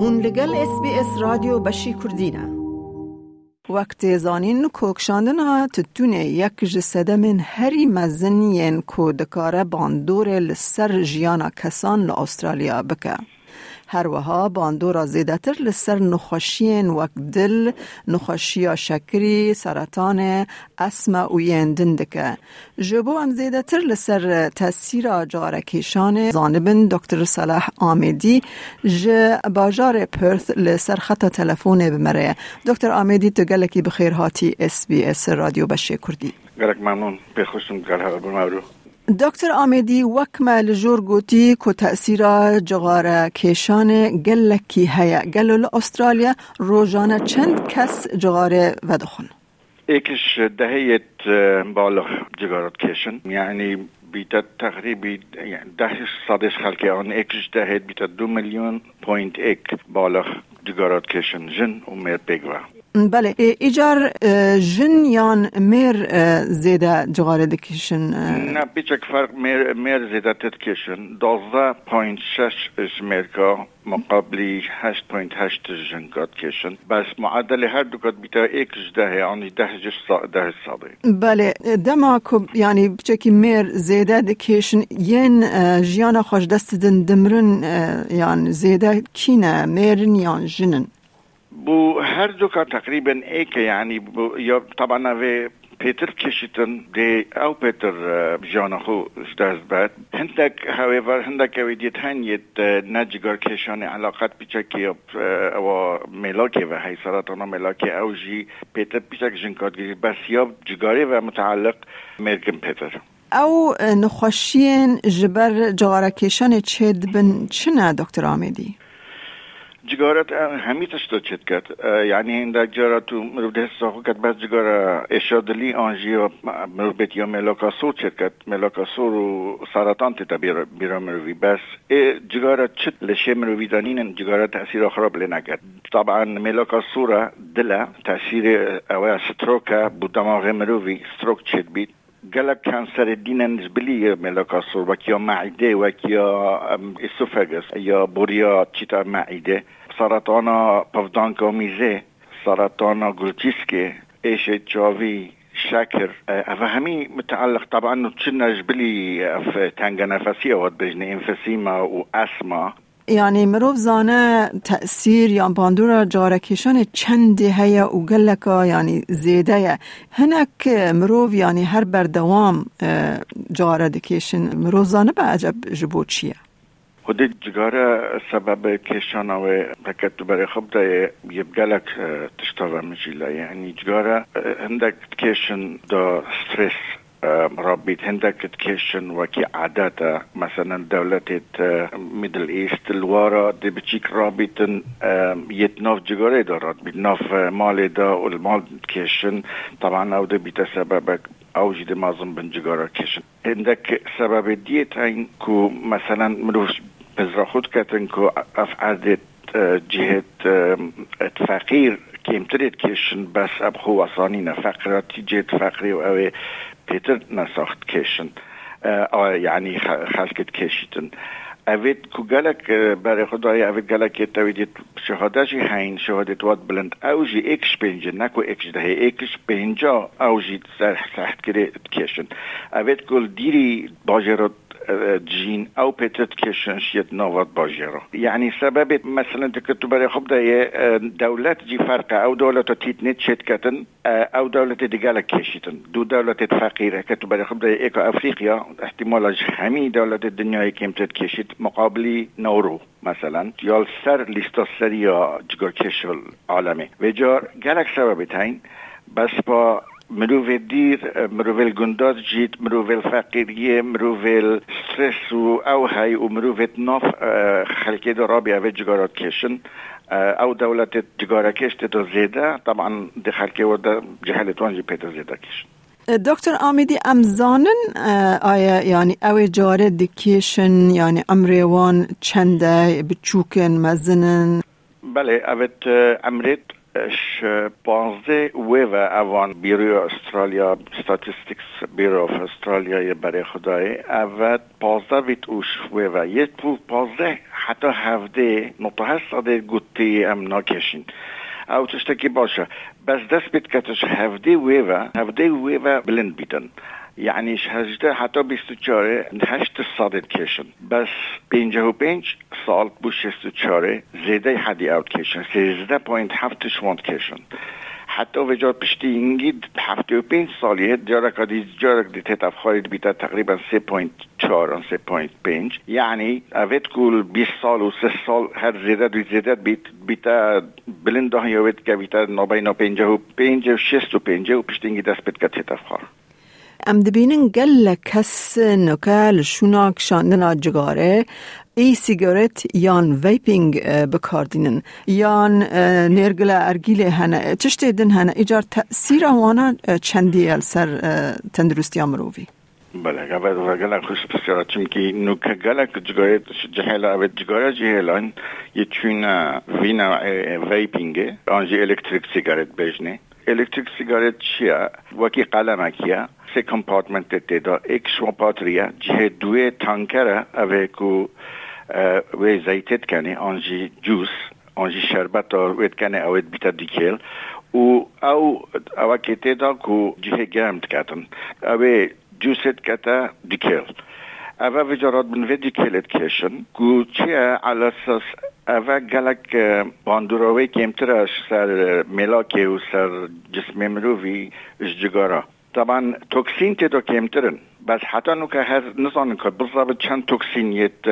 هون لگل اس بی اس رادیو بشی کردینه وقت زانین کوکشاندن ها تتونه یک جسده من هری مزنین کو دکاره باندور لسر جیانا کسان لاسترالیا بکه. هر وها باندورا زیدتر لسر نخوشین وک دل نخوشیا شکری سرطان اسم و یندن دکه جبو ام زیدتر لسر تاثیر جارکیشان زانبن دکتر صلاح آمیدی ج باجار پرث لسر خط تلفون بمره دکتر آمیدی تو گلکی بخیر هاتی اس بی اس رادیو بشه کردی گلک ممنون بخوشم گل بمرو دکتر آمیدی وکم لجور گوتی کو تأثیر جغار کشان گلکی هیا گلول استرالیا روزانه چند کس جغار ودخون ایکش دهیت بالغ جغارت کشن یعنی بیتا تقریبی يعني ده صدش خلقی آن. ایکش دهیت بیتا دو میلیون پوینت ایک بالغ جغارت کشن جن و میر بگوه بله ایجار جن یان میر زیده جغاره دکشن نه بیچک فرق میر, میر زیده تدکشن دوزده پوینت شش اشمرکا مقابلی هشت پوینت هشت جنگات کشن. بس معدل هر دو کات بیتا ایکش ده یعنی ده جش ده ساده بله دما کب یعنی بچکی میر زیده دکشن. ین جیانا خوش دست دن دمرن یان زیده کینه میرن یان جنن. بو هر دو که تقریبا ایک یعنی یا طبعا و پیتر کشیتن دی او پیتر جانا خو اشتاز بعد هندک however هندک اوی دیت هنیت نجگار کشان علاقت پیچکی او ملاکی و هی سرطان ملاکی او جی پیتر پیچک جنکات گیری بس یا جگاری و متعلق مرگم پیتر او نخوشین جبر جغارکیشان چید بن چنه دکتر آمیدی؟ جگارت همیتش تو چت کرد. یعنی این در جارا تو مرو ده کرد بس جگارا اشادلی آنجی و مرو بیت یا ملاکا سور چت کرد. ملاکا سور و سرطان تیتا بیرا مروی بس جگارا چت لشه مروی دانین جگارا تأثیر خراب لنگرد طبعا ملاکا سورا دلا تأثیر اوه ستروکا بو دماغ مروی ستروک چت بید. گلک کانسر دین نسبلی ملاکا سور وکیا معده وکیا اسوفاگس یا بوریا چیتا سرطان پفدانکا میزه سرطان گلتیسکه ایش جاوی شاكر فهمي متعلق طبعا تشنا جبلي في تانجا نفسية ود بجني انفسيما واسما یعنی مروف زانه تأثیر یا باندورا جارکیشان چند هیا و گلکا یعنی زیده هنک مروف یعنی هر بردوام جاره دکیشن مروف زانه به عجب جبو چیه؟ خودی جگاره سبب کشان و رکت برای خب ده یبگلک تشتاوه مجیله یعنی جگاره هندک کشن دا سترس رابط هندك ادكيشن وكي عادات مثلا دولة ميدل ايست الوارا دي بتشيك رابط يتناف جغاري دارات بيتناف مالي دا والمال ادكيشن طبعا او ده بيتسبب اوجي دي مازم بن جغارة كيشن عندك سبب ديت هين كو مثلا مروش كو اف عادت جهة فقير كيمتريت كيشن بس اب خو فقراتي جهة فقري و بيتر نساخت كيشن اه يعني خلقت كيشتن اوید کو گلک برای خدای اوید گلک تویدیت شهادشی هین شهادت واد بلند. اوجی اکش پنجه نکو اکش دهی اکش پنجا اوجی سحت کرده کشن. اوید کل دیری باجرات جين او بتت كيشن شيت نوات باجرة يعني سبب مثلا تكتب بري خب ده دولات جي فرقة او دولة تيت نت شتكتن او دولة دقالة كيشتن دو دولة فقيرة كتب بري خب ده ايكو افريقيا احتمال همي دولة الدنيا كيم تتكيشت مقابلي نورو مثلا. يال سر ليستا سريا جگار كشل عالمي وجار گلك سبب تاين بس با مروو دیر مروو گنداز جیت، مروو فقیریه مروو سترس و او های و مروو ناف خلکی در رابی اوه جگارات کشن. او دولت جگارا کشت تو زیده. طبعا دی خلکی و در جهلتوان جی پیتو زیده کشن. دکتر آمیدی امزانن آیا یعنی اوی جاره دیکیشن یعنی امریوان چنده بچوکن مزنن؟ بله اوت امرت 16 ویو اوان بیرو استرالیا ستاتیستیکس بیرو اف استرالیا برای خدای. اول 15 ویت اوش ویو. یک پول 15 حتی هفته نطه ساده گوتی ام ناکشین او تشتکی باشه. بس دست بیت کتش هفته ویو هفته ویو بلند بیتن. يعني هجده حتی 24 هشت صادت کشن. بس 55 سال بو 64 زیده حدی اوت کشن. 13 پوینت هفتش واند کشن. حتی وجا پشتی اینگید هفته و پنج سالیه جارک دی جارک دی تتف خارید بیتا تقریبا سه پوینت چار سه پوینت پنج. یعنی اوید کول بیس سال و سه سال هر زیده دوی زیده بیت بیتا بلند ده یاوید که بیتا نابینا پنجه و پنجه و شست و پنجه و پشتی اینگید دست بیت که تتف خار. ام دبینن گل کس نکال شوناک شاندنا جگاره ای سیگارت یان ویپینگ بکاردینن. یان نرگل ارگیل هنه. چشت دن هنه. ایجار تأثیر وانا چندی سر تندرستی مروی بله قبل و گلک خوش بسیار چون که نوکه گلک جگاره جهلا اوید جگاره جهلا یه چون وینا ویپینگه. آنجی الکتریک سیگارت بجنه. الکتریک سیگارت چیه؟ وکی قلمکیه سه کمپارتمنت تیدا ایک شوپاتریا جه دوی تانکره؟ اوه کو و زیتت کنه آنجی جوس آنجی شربت وید کنه اوید بیتا دیکیل و او او که تیدا کو جه گرمت کتن اوه جوست کتا دیکیل اوه وجارات من وی دیکیلت کشن. کو چیه؟ على اساس اوه گلک باندوراوی کمترش سر ملاکه و سر جسم مروی جگارا طبعا توكسين تدو كيمترن بس حتى انه كهر نظن بالضبط چند توكسين يت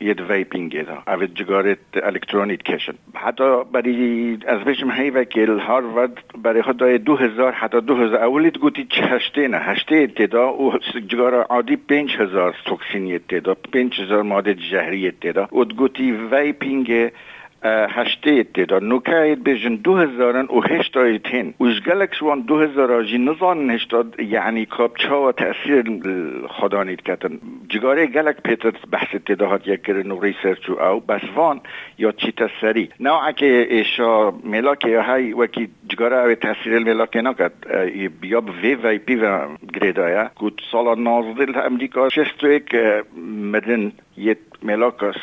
اذا او جگارت الکترونیت کشن حتی برای از بشم هی وکیل هاروارد برای خدای دو هزار حتی دو هزار اولیت گوتی هشته نه هشته تدا و جگار عادی پنج هزار توکسین تدا پنج هزار ماده جهری تدا و گوتی ویپینگ هشته تدا نوکاید بجن دو هزارن و هشتاید هن وش گلک شوان دو هزار آجی نزان هشتاد. یعنی کاب چا و تأثیر خدانید کتن جگاره گلک پیتر بحث تداهات یک کرن و ریسرچ او. بس وان یا چی تسری نوعا که ایشا ملاک یا های وکی جگاره او تأثیر ملاک نکد. یا وی وی پی و گریدایا کود سالا نازدل امریکا. شستو ایک مدن یه ملاکاس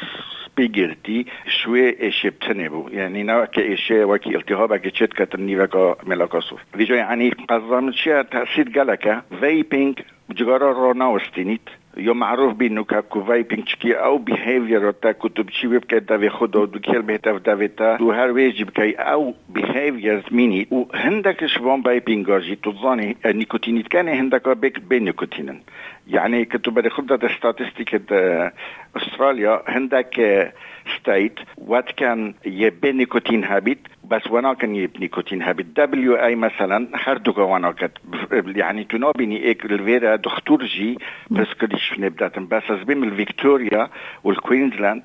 بو یعنی نه که ایشه وکی التهاب اگه چت کتن نیوکا ملاکاسو ویجا یعنی قضام چیه؟ تأثیر گلکه. ویپینگ جگارا را ناوستینید. یا معروف بینو که کو ویپینگ چکی او بیهیویر تا کتب چی وب که دوی خود دو کل بهتا دوی تا دو هر ویجی بکی او بیهیویر مینی. و هندک شبان ویپینگ آجی تو زانی نیکوتینید کنه هندک بک بی نیکوتینن يعني كنت بدي خدة ستاتستيك استراليا عندك ستيت وات كان يبي نيكوتين هابيت بس وأنا كان يبي نيكوتين هابيت دبليو اي مثلا هردوغا وأنا كت يعني تنوبيني إيك الفيرا دكتور جي بس كديش نبداتن بس بين الفيكتوريا والكوينزلاند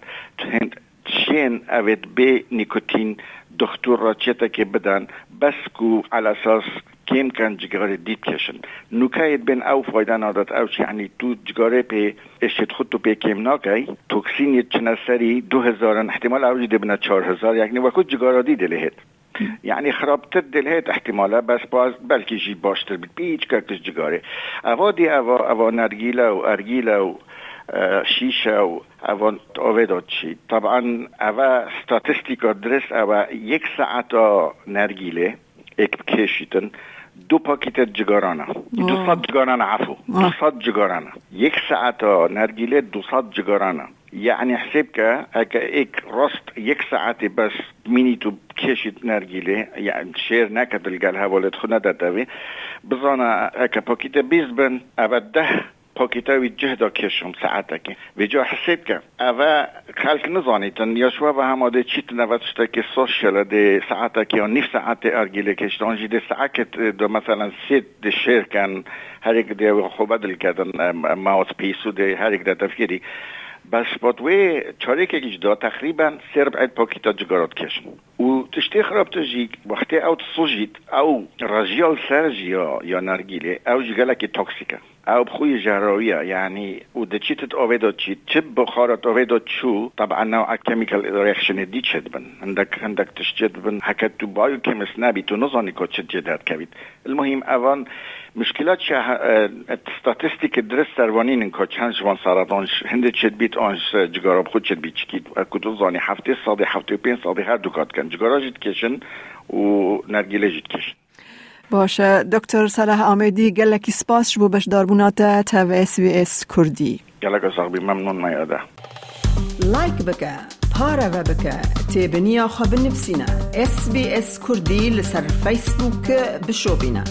شين افيت بي نيكوتين دكتور راتشتا كي بدن بس كو على أساس كيم جگاره دید کشن. نوکاید بین او فایده نادت اوش یعنی تو جگاره پی اشت خود تو پی کم ناکی توکسین چنه سری دو هزارن احتمال اوجی دبنا چار هزار یعنی وکو جگاره دی دلهت. يعني خرابتر دلهت احتمالا بس باز بلکه جی باشتر بید. بیچ ککتش جگاره. اوا دی اوا اوا نرگیله و ارگیله و شیشه و اوان اوه چی. طبعا اوا ستاتستیکا درست. اوا یک ساعت نرگیله. ekpkeshitën dupa دو gjëgarana. Oh. عفو دو afu. Oh. یک ساعت Jeksa دو nargile dusat یعنی يعني که هكا اك راست یک ساعت بس مينيتو كاشي نارجيلي يعني شيرنا كتلقى لها ولا بزانه اگه پاکیت هكا بن بيزبن ابدا پاکیتاوی جهدا کشم ساعتکی و جا حسیب که. اوه خلق نزانیتن یا شما و هماده چیت نوشته که سوشل ده ساعتکی یا نیف ساعت ارگیله کشت. آنجی ده ساعت دو مثلا سید ده شیر کن هر یک ده خوب بدل کردن ماوس پیسو ده هر یک ده تفکیری. بس بات وی چاره که جدا تقریبا سرب عید پاکیتا جگارات کشن و تشتی خراب تجیک وقتی او تصوجید او رجیال سرجی یا, نرگیله او جگله که توکسیکه او بخوي جراوية يعني ودتشيت اوفيدو تشي تشب بخارة اوفيدو تشو طبعا نوع كيميكال رياكشن دي تشدبن عندك عندك تشجدبن حكت تو بايو كيمس نبي تو نظني كو تشجدات كبيت المهم اوان مشكلات شاه ستاتستيك درس سروانين انكو چند جوان سرطانش هنده چد بیت آنش جگارا خود چد بیت چکید. کدو زانی هفته ساده هفته پین ساده هر دوکات کن. جگارا جید کشن و نرگیله جید کشن. باشه. دکتر صلاح آمدی گلکی سپاس شبو بش داربونات تا و اس وی اس کردی. گلک صاحبی ممنون میاده لایک بکه پارا و بکه. تیبنیا خواب نفسینا اس بی اس کردی لسر فیسبوک بشو بینا